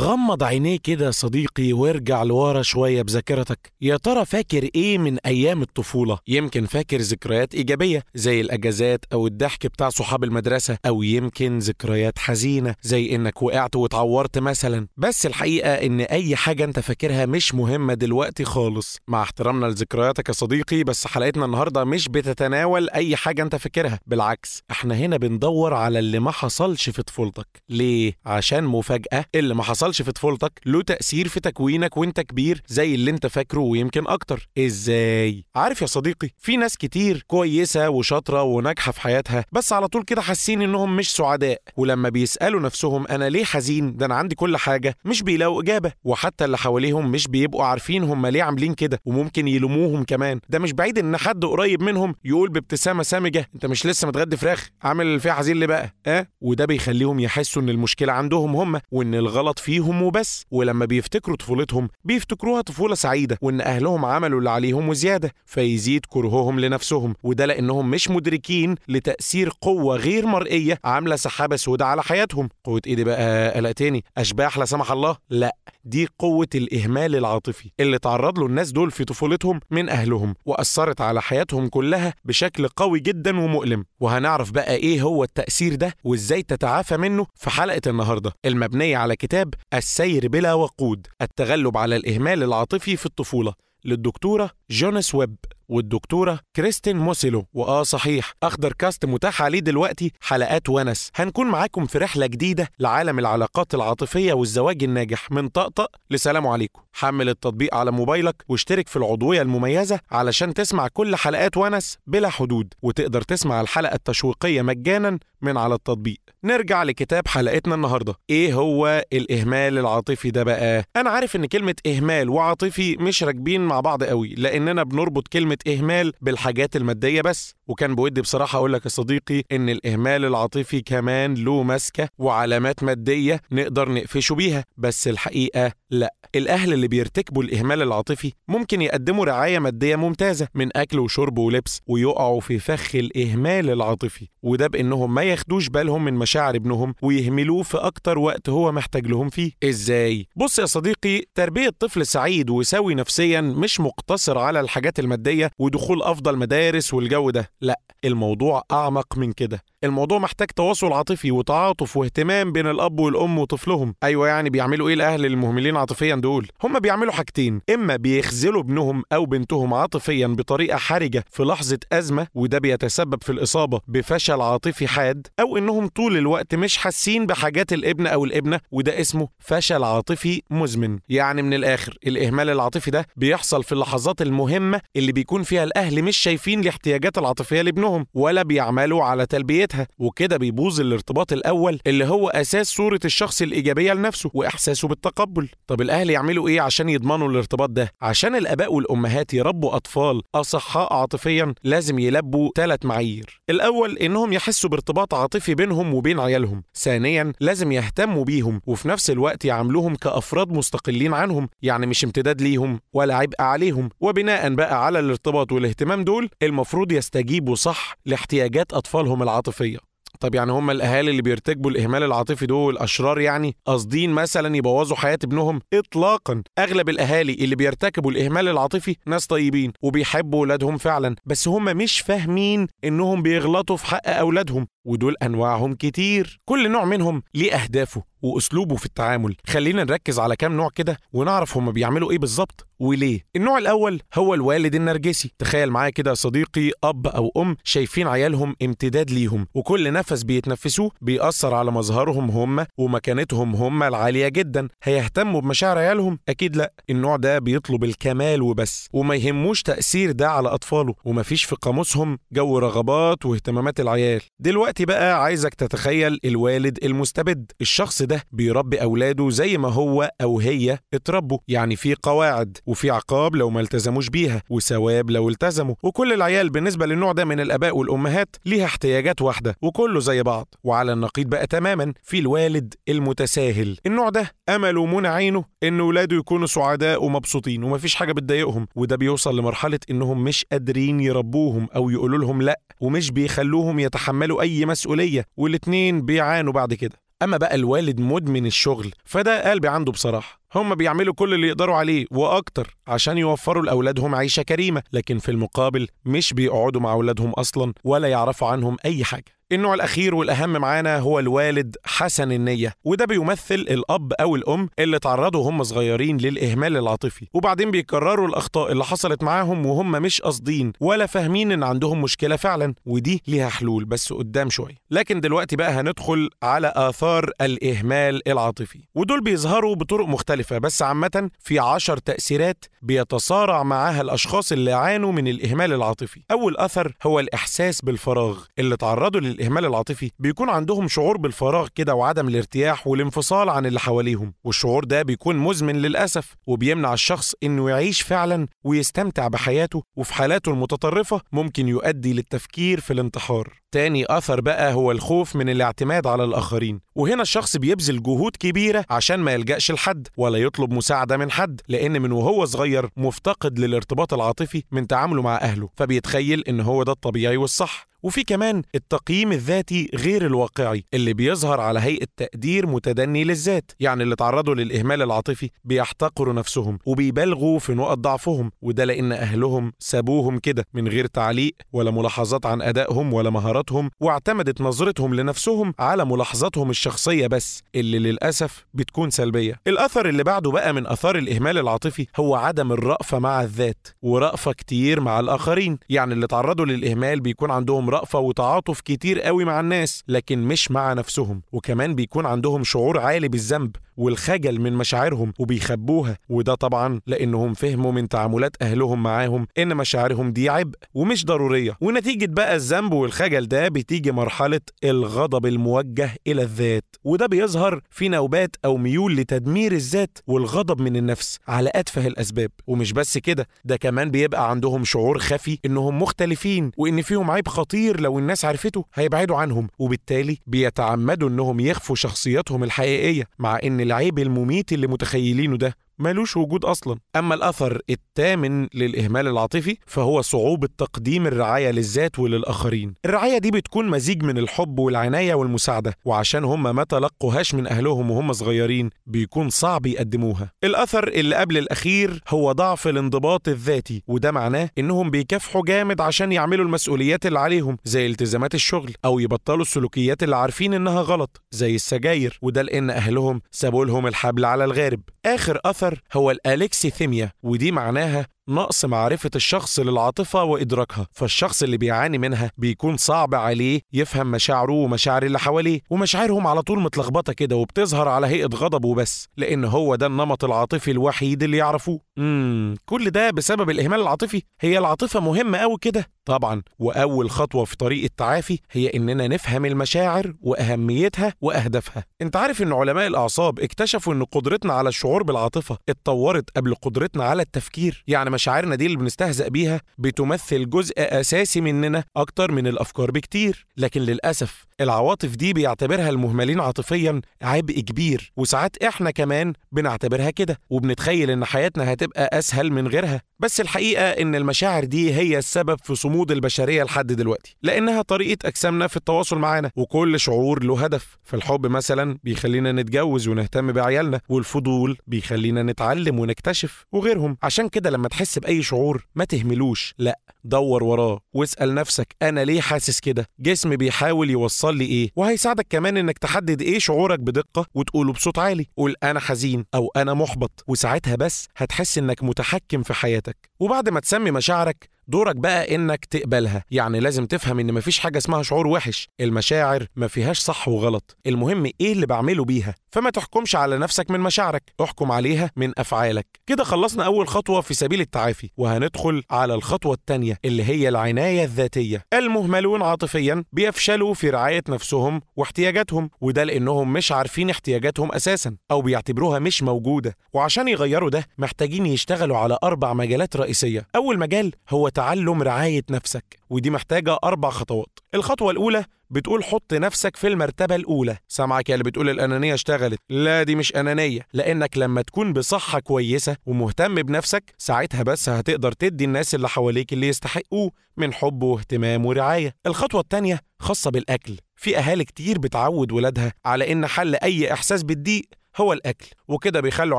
غمض عينيه كده صديقي وارجع لورا شوية بذاكرتك. يا ترى فاكر إيه من أيام الطفولة؟ يمكن فاكر ذكريات إيجابية زي الأجازات أو الضحك بتاع صحاب المدرسة أو يمكن ذكريات حزينة زي إنك وقعت واتعورت مثلا. بس الحقيقة إن أي حاجة أنت فاكرها مش مهمة دلوقتي خالص. مع احترامنا لذكرياتك يا صديقي بس حلقتنا النهاردة مش بتتناول أي حاجة أنت فاكرها. بالعكس إحنا هنا بندور على اللي ما حصلش في طفولتك. ليه؟ عشان مفاجأة. اللي ما حصلش في طفولتك له تأثير في تكوينك وانت كبير زي اللي انت فاكره ويمكن أكتر. إزاي؟ عارف يا صديقي في ناس كتير كويسة وشاطرة وناجحة في حياتها بس على طول كده حاسين إنهم مش سعداء. ولما بيسألوا نفسهم أنا ليه حزين؟ ده أنا عندي كل حاجة. مش بيلاقوا إجابة وحتى اللي حواليهم مش بيبقوا عارفين هم ليه عاملين كده وممكن يلوموهم كمان. ده مش بعيد إن حد قريب منهم يقول بابتسامة سامجة أنت مش لسه متغدي فراخ عامل فيها حزين ليه بقى؟ آه؟ وده بيخليهم يحسوا إن المشكلة عندهم هم وإن الغلط فيهم وبس. ولما بيفتكروا طفولتهم بيفتكروها طفولة سعيدة وإن أهلهم عملوا اللي عليهم وزيادة فيزيد كرههم لنفسهم. وده لأنهم مش مدركين لتأثير قوة غير مرئية عاملة سحابة سوداء على حياتهم. قوة إيه دي بقى قلقتني أشباح لا سمح الله؟ لا. دي قوة الإهمال العاطفي اللي تعرض له الناس دول في طفولتهم من أهلهم وأثرت على حياتهم كلها بشكل قوي جدا ومؤلم. وهنعرف بقى إيه هو التأثير ده وإزاي تتعافى منه في حلقة النهاردة المبنية على كتاب السير بلا وقود التغلب على الإهمال العاطفي في الطفولة للدكتورة جونس ويب والدكتورة كريستين موسيلو. وآه صحيح أخضر كاست متاح عليه دلوقتي حلقات ونس. هنكون معاكم في رحلة جديدة لعالم العلاقات العاطفية والزواج الناجح من طقطق. لسلام عليكم. حمل التطبيق على موبايلك واشترك في العضوية المميزة علشان تسمع كل حلقات ونس بلا حدود. وتقدر تسمع الحلقة التشويقية مجانا من على التطبيق. نرجع لكتاب حلقتنا النهاردة. إيه هو الإهمال العاطفي ده بقى؟ أنا عارف إن كلمة إهمال وعاطفي مش راكبين مع بعض قوي لأننا بنربط كلمة إهمال بالحاجات المادية بس. وكان بودي بصراحة أقول لك يا صديقي إن الإهمال العاطفي كمان له مسكة وعلامات مادية نقدر نقفشه بيها بس الحقيقة لأ. الأهل اللي بيرتكبوا الإهمال العاطفي ممكن يقدموا رعاية مادية ممتازة من أكل وشرب ولبس ويقعوا في فخ الإهمال العاطفي. وده بإنهم ما ياخدوش بالهم من مشاعر ابنهم ويهملوه في أكتر وقت هو محتاج لهم فيه. إزاي؟ بص يا صديقي تربية طفل سعيد وسوي نفسيا مش مقتصر على الحاجات المادية ودخول أفضل مدارس والجو ده. لأ الموضوع أعمق من كده. الموضوع محتاج تواصل عاطفي وتعاطف واهتمام بين الأب والأم وطفلهم. أيوة يعني بيعملوا إيه الأهل المهملين عاطفيا دول؟ هم بيعملوا حاجتين. إما بيخذلوا ابنهم أو بنتهم عاطفيا بطريقة حرجة في لحظة أزمة وده بيتسبب في الإصابة بفشل عاطفي حاد أو إنهم طول الوقت مش حاسين بحاجات الابن أو الابنة وده اسمه فشل عاطفي مزمن. يعني من الآخر الإهمال العاطفي ده بيحصل في اللحظات المهمة اللي بيكون فيها الأهل مش شايفين الاحتياجات العاطفية لابنهم ولا بيعملوا على تلبيتها وكده بيبوظ الارتباط الأول اللي هو أساس صورة الشخص الإيجابية لنفسه وإحساسه بالتقبل. طب الأهل يعملوا إيه عشان يضمنوا الارتباط ده؟ عشان الآباء والأمهات يربوا أطفال أصحاء عاطفيا لازم يلبوا ثلاث معايير. الأول إنهم يحسوا بارتباط عاطفي بينهم وبين عيالهم. ثانيا لازم يهتموا بيهم وفي نفس الوقت يعاملوهم كأفراد مستقلين عنهم يعني مش امتداد ليهم ولا عبء عليهم وبناء بقى على الارتباط والاهتمام دول المفروض يستجيبوا صح لاحتياجات أطفالهم العاطفية. طب يعني هم الأهالي اللي بيرتكبوا الإهمال العاطفي دول أشرار يعني قاصدين مثلا يبوظوا حياة ابنهم؟ اطلاقا. أغلب الأهالي اللي بيرتكبوا الإهمال العاطفي ناس طيبين وبيحبوا ولادهم فعلا بس هم مش فاهمين إنهم بيغلطوا في حق أولادهم. ودول أنواعهم كتير. كل نوع منهم ليه أهدافه وأسلوبه في التعامل. خلينا نركز على كام نوع كده ونعرف هما بيعملوا إيه بالظبط وليه. النوع الأول هو الوالد النرجسي. تخيل معايا كده صديقي أب أو أم شايفين عيالهم امتداد ليهم وكل نفس بيتنفسوه بيأثر على مظهرهم هم ومكانتهم هم العالية جدا. هيهتموا بمشاعر عيالهم؟ أكيد لأ. النوع ده بيطلب الكمال وبس وما يهموش تأثير ده على أطفاله. ومفيش في قاموسهم جو رغبات واهتمامات العيال. دلوقتي بقى عايزك تتخيل الوالد المستبد. الشخص ده بيربي أولاده زي ما هو أو هي اتربوا يعني في قواعد وفي عقاب لو ما التزموش بيها وثواب لو التزموا. وكل العيال بالنسبة للنوع ده من الآباء والأمهات ليها احتياجات واحدة وكله زي بعض. وعلى النقيض بقى تماما في الوالد المتساهل. النوع ده أمله ومنى عينه إن ولاده يكونوا سعداء ومبسوطين ومفيش حاجة بتضايقهم. وده بيوصل لمرحلة إنهم مش قادرين يربوهم أو يقولوا لهم لأ ومش بيخلوهم يتحملوا أي مسؤولية والاتنين بيعانوا بعد كده. أما بقى الوالد مدمن الشغل فده قلبي عنده بصراحة. هم بيعملوا كل اللي يقدروا عليه وأكتر عشان يوفروا لأولادهم عيشة كريمة لكن في المقابل مش بيقعدوا مع أولادهم أصلا ولا يعرفوا عنهم أي حاجة. النوع الأخير والأهم معانا هو الوالد حسن النية وده بيمثل الأب أو الأم اللي تعرضوا هم صغيرين للإهمال العاطفي. وبعدين بيكرروا الأخطاء اللي حصلت معاهم وهم مش قاصدين ولا فاهمين إن عندهم مشكلة فعلا ودي ليها حلول بس قدام شوية. لكن دلوقتي بقى هندخل على آثار الإهمال العاطفي. ودول بيظهروا بطرق مختلفة بس عامة في عشر تأثيرات بيتصارع معاها الأشخاص اللي عانوا من الإهمال العاطفي. أول أثر هو الإحساس بالفراغ اللي تعرضوا للإهمال العاطفي بيكون عندهم شعور بالفراغ كده وعدم الارتياح والانفصال عن اللي حواليهم والشعور ده بيكون مزمن للأسف وبيمنع الشخص إنه يعيش فعلا ويستمتع بحياته وفي حالاته المتطرفة ممكن يؤدي للتفكير في الانتحار. تاني أثر بقى هو الخوف من الاعتماد على الآخرين وهنا الشخص بيبذل جهود كبيرة عشان ما يلجأش لحد ولا يطلب مساعدة من حد لأن من وهو صغير مفتقد للارتباط العاطفي من تعامله مع أهله فبيتخيل إن هو ده الطبيعي والصح. وفي كمان التقييم الذاتي غير الواقعي اللي بيظهر على هيئة تقدير متدني للذات يعني اللي تعرضوا للإهمال العاطفي بيحتقروا نفسهم وبيبالغوا في نقط ضعفهم وده لأن أهلهم سابوهم كده من غير تعليق ولا ملاحظات عن أدائهم ولا مهاراتهم واعتمدت نظرتهم لنفسهم على ملاحظاتهم الشخصية بس اللي للأسف بتكون سلبية. الأثر اللي بعده بقى من أثار الإهمال العاطفي هو عدم الرأفة مع الذات ورأفة كتير مع الآخرين يعني اللي تعرضوا للإهمال بيكون رأفة وتعاطف كتير قوي مع الناس لكن مش مع نفسهم. وكمان بيكون عندهم شعور عالي بالذنب. والخجل من مشاعرهم وبيخبوها وده طبعا لأنهم فهموا من تعاملات أهلهم معاهم إن مشاعرهم دي عبء ومش ضرورية. ونتيجة بقى الذنب والخجل ده بتيجي مرحلة الغضب الموجه إلى الذات. وده بيظهر في نوبات أو ميول لتدمير الذات والغضب من النفس على أتفه الأسباب. ومش بس كده ده كمان بيبقى عندهم شعور خفي إنهم مختلفين وإن فيهم عيب خطير لو الناس عرفته هيبعدوا عنهم. وبالتالي بيتعمدوا إنهم يخفوا شخصياتهم الحقيقية مع إن العيب المميت اللي متخيلينه ده. ملوش وجود أصلا. أما الأثر الثامن للإهمال العاطفي فهو صعوبة تقديم الرعاية للذات وللآخرين. الرعاية دي بتكون مزيج من الحب والعناية والمساعدة وعشان هم ما تلقوهاش من أهلهم وهم صغيرين بيكون صعب يقدموها. الأثر اللي قبل الأخير هو ضعف الانضباط الذاتي وده معناه إنهم بيكافحوا جامد عشان يعملوا المسؤوليات اللي عليهم زي التزامات الشغل أو يبطلوا السلوكيات اللي عارفين إنها غلط زي السجاير وده لأن أهلهم سابوا لهم الحبل على الغارب. آخر اثر هو الالكسيثيميا ودي معناها نقص معرفة الشخص للعاطفة وإدراكها فالشخص اللي بيعاني منها بيكون صعب عليه يفهم مشاعره ومشاعر اللي حواليه ومشاعرهم على طول متلخبطة كده وبتظهر على هيئة غضب وبس لأن هو ده النمط العاطفي الوحيد اللي يعرفوه. امم كل ده بسبب الإهمال العاطفي. هي العاطفة مهمة أوي كده. طبعا وأول خطوة في طريق التعافي هي إننا نفهم المشاعر وأهميتها وأهدافها. أنت عارف إن علماء الأعصاب اكتشفوا إن قدرتنا على الشعور بالعاطفة اتطورت قبل قدرتنا على التفكير. يعني مشاعرنا دي اللي بنستهزأ بيها بتمثل جزء أساسي مننا أكتر من الأفكار بكتير. لكن للأسف العواطف دي بيعتبرها المهملين عاطفيا عبء كبير. وساعات إحنا كمان بنعتبرها كده وبنتخيل إن حياتنا هتبقى أسهل من غيرها. بس الحقيقة إن المشاعر دي هي السبب في صمود البشرية لحد دلوقتي. لأنها طريقة أجسامنا في التواصل معانا وكل شعور له هدف. فالحب مثلا بيخلينا نتجوز ونهتم بعيالنا والفضول بيخلينا نتعلم ونكتشف وغيرهم. عشان كده لما تحس بأي شعور؟ ما تهملوش. لا دور وراه واسأل نفسك أنا ليه حاسس كده؟ جسمي بيحاول يوصل لي إيه؟ وهيساعدك كمان إنك تحدد إيه شعورك بدقة وتقوله بصوت عالي. قول أنا حزين أو أنا محبط وساعتها بس هتحس إنك متحكم في حياتك. وبعد ما تسمي مشاعرك دورك بقى إنك تقبلها. يعني لازم تفهم إن مفيش حاجة اسمها شعور وحش. المشاعر ما فيهاش صح وغلط. المهم إيه اللي بعمله بيها؟ فما تحكمش على نفسك من مشاعرك. احكم عليها من أفعالك. كده خلصنا أول خطوة في سبيل التعافي. وهندخل على الخطوة الثانية اللي هي العناية الذاتية. المهملون عاطفيا بيفشلوا في رعاية نفسهم واحتياجاتهم وده لأنهم مش عارفين احتياجاتهم أساسا أو بيعتبروها مش موجودة. وعشان يغيروا ده محتاجين يشتغلوا على أربع مجالات رئيسية. أول مجال هو تعلم رعاية نفسك ودي محتاجة أربع خطوات. الخطوة الأولى بتقول حط نفسك في المرتبة الأولى. سامعك يا اللي بتقول الأنانية اشتغلت. لا دي مش أنانية. لأنك لما تكون بصحة كويسة ومهتم بنفسك ساعتها بس هتقدر تدي الناس اللي حواليك اللي يستحقوه من حب واهتمام ورعاية. الخطوة التانية خاصة بالأكل. في أهالي كتير بتعود ولادها على إن حل أي إحساس بالضيق هو الأكل وكده بيخلوا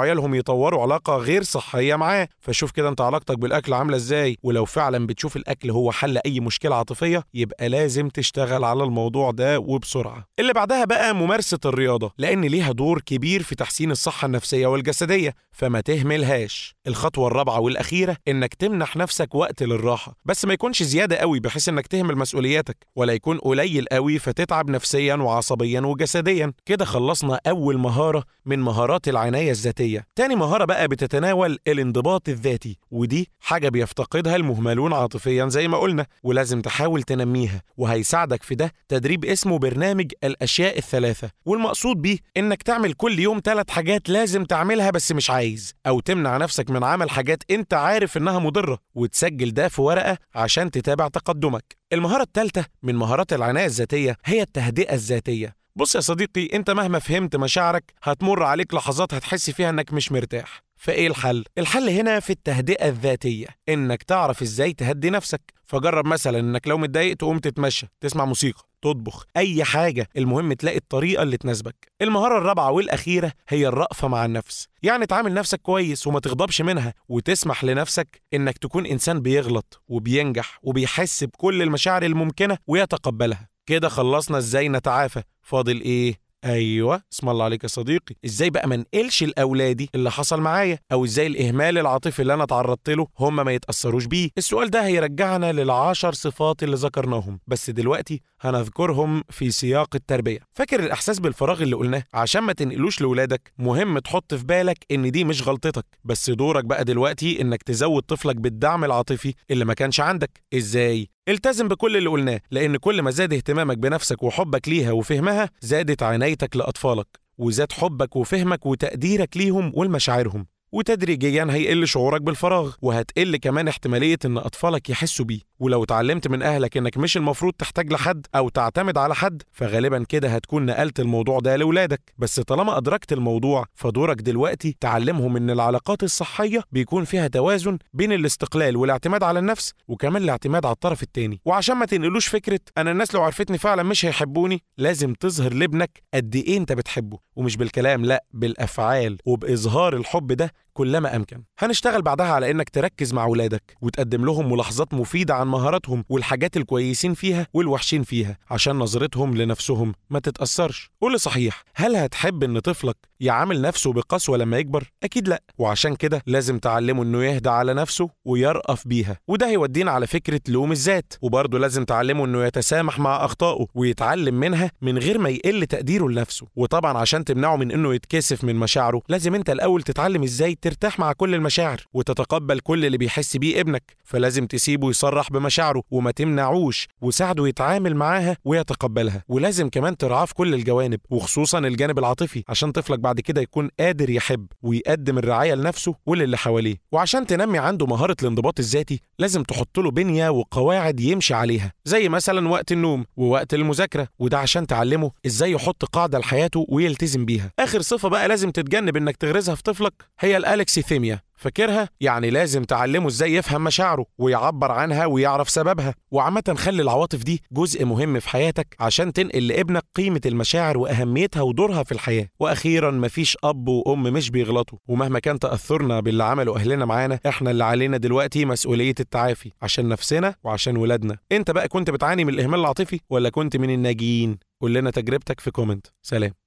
عيالهم يطوروا علاقة غير صحية معاه. فشوف كده انت علاقتك بالأكل عاملة إزاي ولو فعلا بتشوف الأكل هو حل أي مشكلة عاطفية يبقى لازم تشتغل على الموضوع ده وبسرعة. اللي بعدها بقى ممارسة الرياضة لأن ليها دور كبير في تحسين الصحة النفسية والجسدية فما تهملهاش. الخطوة الرابعة والأخيرة إنك تمنح نفسك وقت للراحة. بس ما يكونش زيادة قوي بحيث إنك تهمل مسؤولياتك ولا يكون قليل قوي فتتعب نفسيا وعصبيا وجسديا. كده خلصنا أول مهارة من مهارات العناية الذاتية. تاني مهارة بقى بتتناول الانضباط الذاتي ودي حاجة بيفتقدها المهملون عاطفيا زي ما قلنا ولازم تحاول تنميها وهيساعدك في ده تدريب اسمه برنامج الأشياء الثلاثة. والمقصود بيه إنك تعمل كل يوم ثلاث حاجات لازم تعملها بس مش عايز أو تمنع نفسك من عمل حاجات أنت عارف إنها مضرة وتسجل ده في ورقة عشان تتابع تقدمك. المهارة الثالثة من مهارات العناية الذاتية هي التهدئة الذاتية. بص يا صديقي انت مهما فهمت مشاعرك هتمر عليك لحظات هتحس فيها انك مش مرتاح. فايه الحل؟ الحل هنا في التهدئة الذاتية انك تعرف إزاي تهدي نفسك. فجرب مثلا انك لو متضايق تقوم تتمشى تسمع موسيقى تطبخ اي حاجة. المهم تلاقي الطريقة اللي تناسبك. المهارة الرابعة والأخيرة هي الرأفة مع النفس. يعني تعامل نفسك كويس وما تغضبش منها وتسمح لنفسك انك تكون إنسان بيغلط وبينجح وبيحس بكل المشاعر الممكنة ويتقبلها. كده خلصنا إزاي نتعافى؟ فاضل إيه؟ أيوه اسم الله عليك يا صديقي. إزاي بقى ما انقلش لاولادي اللي حصل معايا؟ أو إزاي الإهمال العاطفي اللي أنا اتعرضت له هم ما يتأثروش بيه؟ السؤال ده هيرجعنا للعشر صفات اللي ذكرناهم. بس دلوقتي هنذكرهم في سياق التربية. فاكر الإحساس بالفراغ اللي قلناه؟ عشان ما تنقلوش لاولادك مهم تحط في بالك إن دي مش غلطتك. بس دورك بقى دلوقتي إنك تزود طفلك بالدعم العاطفي اللي ما كانش عندك. إزاي؟ التزم بكل اللي قلناه لأن كل ما زاد اهتمامك بنفسك وحبك ليها وفهمها زادت عنايتك لأطفالك وزاد حبك وفهمك وتقديرك ليهم ولمشاعرهم. وتدريجيا هيقل شعورك بالفراغ وهتقل كمان احتمالية إن أطفالك يحسوا بيه. ولو اتعلمت من أهلك إنك مش المفروض تحتاج لحد أو تعتمد على حد فغالبا كده هتكون نقلت الموضوع ده لاولادك بس طالما أدركت الموضوع فدورك دلوقتي تعلمهم إن العلاقات الصحية بيكون فيها توازن بين الاستقلال والاعتماد على النفس وكمان الاعتماد على الطرف التاني. وعشان ما تنقلوش فكرة أنا الناس لو عرفتني فعلا مش هيحبوني لازم تظهر لابنك قد إيه أنت بتحبه. ومش بالكلام لأ بالأفعال وبإظهار الحب ده كلما أمكن. هنشتغل بعدها على إنك تركز مع ولادك وتقدم لهم ملاحظات مفيدة عن مهاراتهم والحاجات الكويسين فيها والوحشين فيها عشان نظرتهم لنفسهم ما تتأثرش. قول صحيح هل هتحب إن طفلك يعامل نفسه بقسوة لما يكبر؟ أكيد لأ. وعشان كده لازم تعلمه إنه يهدى على نفسه ويرأف بيها. وده هيودينا على فكرة لوم الذات. وبرضه لازم تعلمه إنه يتسامح مع أخطائه ويتعلم منها من غير ما يقل تقديره لنفسه. وطبعا عشان تمنعه من إنه يتكسف من مشاعره لازم أنت الأول تتعلم إزاي ترتاح مع كل المشاعر وتتقبل كل اللي بيحس بيه ابنك فلازم تسيبه يصرح بمشاعره وما تمنعوش وساعده يتعامل معاها ويتقبلها. ولازم كمان ترعاه في كل الجوانب وخصوصا الجانب العاطفي عشان طفلك بعد كده يكون قادر يحب ويقدم الرعاية لنفسه وللي حواليه. وعشان تنمي عنده مهارة الانضباط الذاتي لازم تحط له بنية وقواعد يمشي عليها زي مثلا وقت النوم ووقت المذاكرة وده عشان تعلمه إزاي يحط قاعدة لحياته ويلتزم بيها. آخر صفة بقى لازم تتجنب إنك تغرزها في طفلك هي الالكسيثيميا فاكرها؟ يعني لازم تعلمه إزاي يفهم مشاعره ويعبر عنها ويعرف سببها. وعامة خلي العواطف دي جزء مهم في حياتك عشان تنقل لابنك قيمة المشاعر وأهميتها ودورها في الحياة. وأخيرا مفيش أب وأم مش بيغلطوا. ومهما كان تأثرنا باللي عمله أهلنا معانا إحنا اللي علينا دلوقتي مسؤولية التعافي. عشان نفسنا وعشان ولادنا. أنت بقى كنت بتعاني من الإهمال العاطفي ولا كنت من الناجيين؟ قول لنا تجربتك في كومنت. سلام.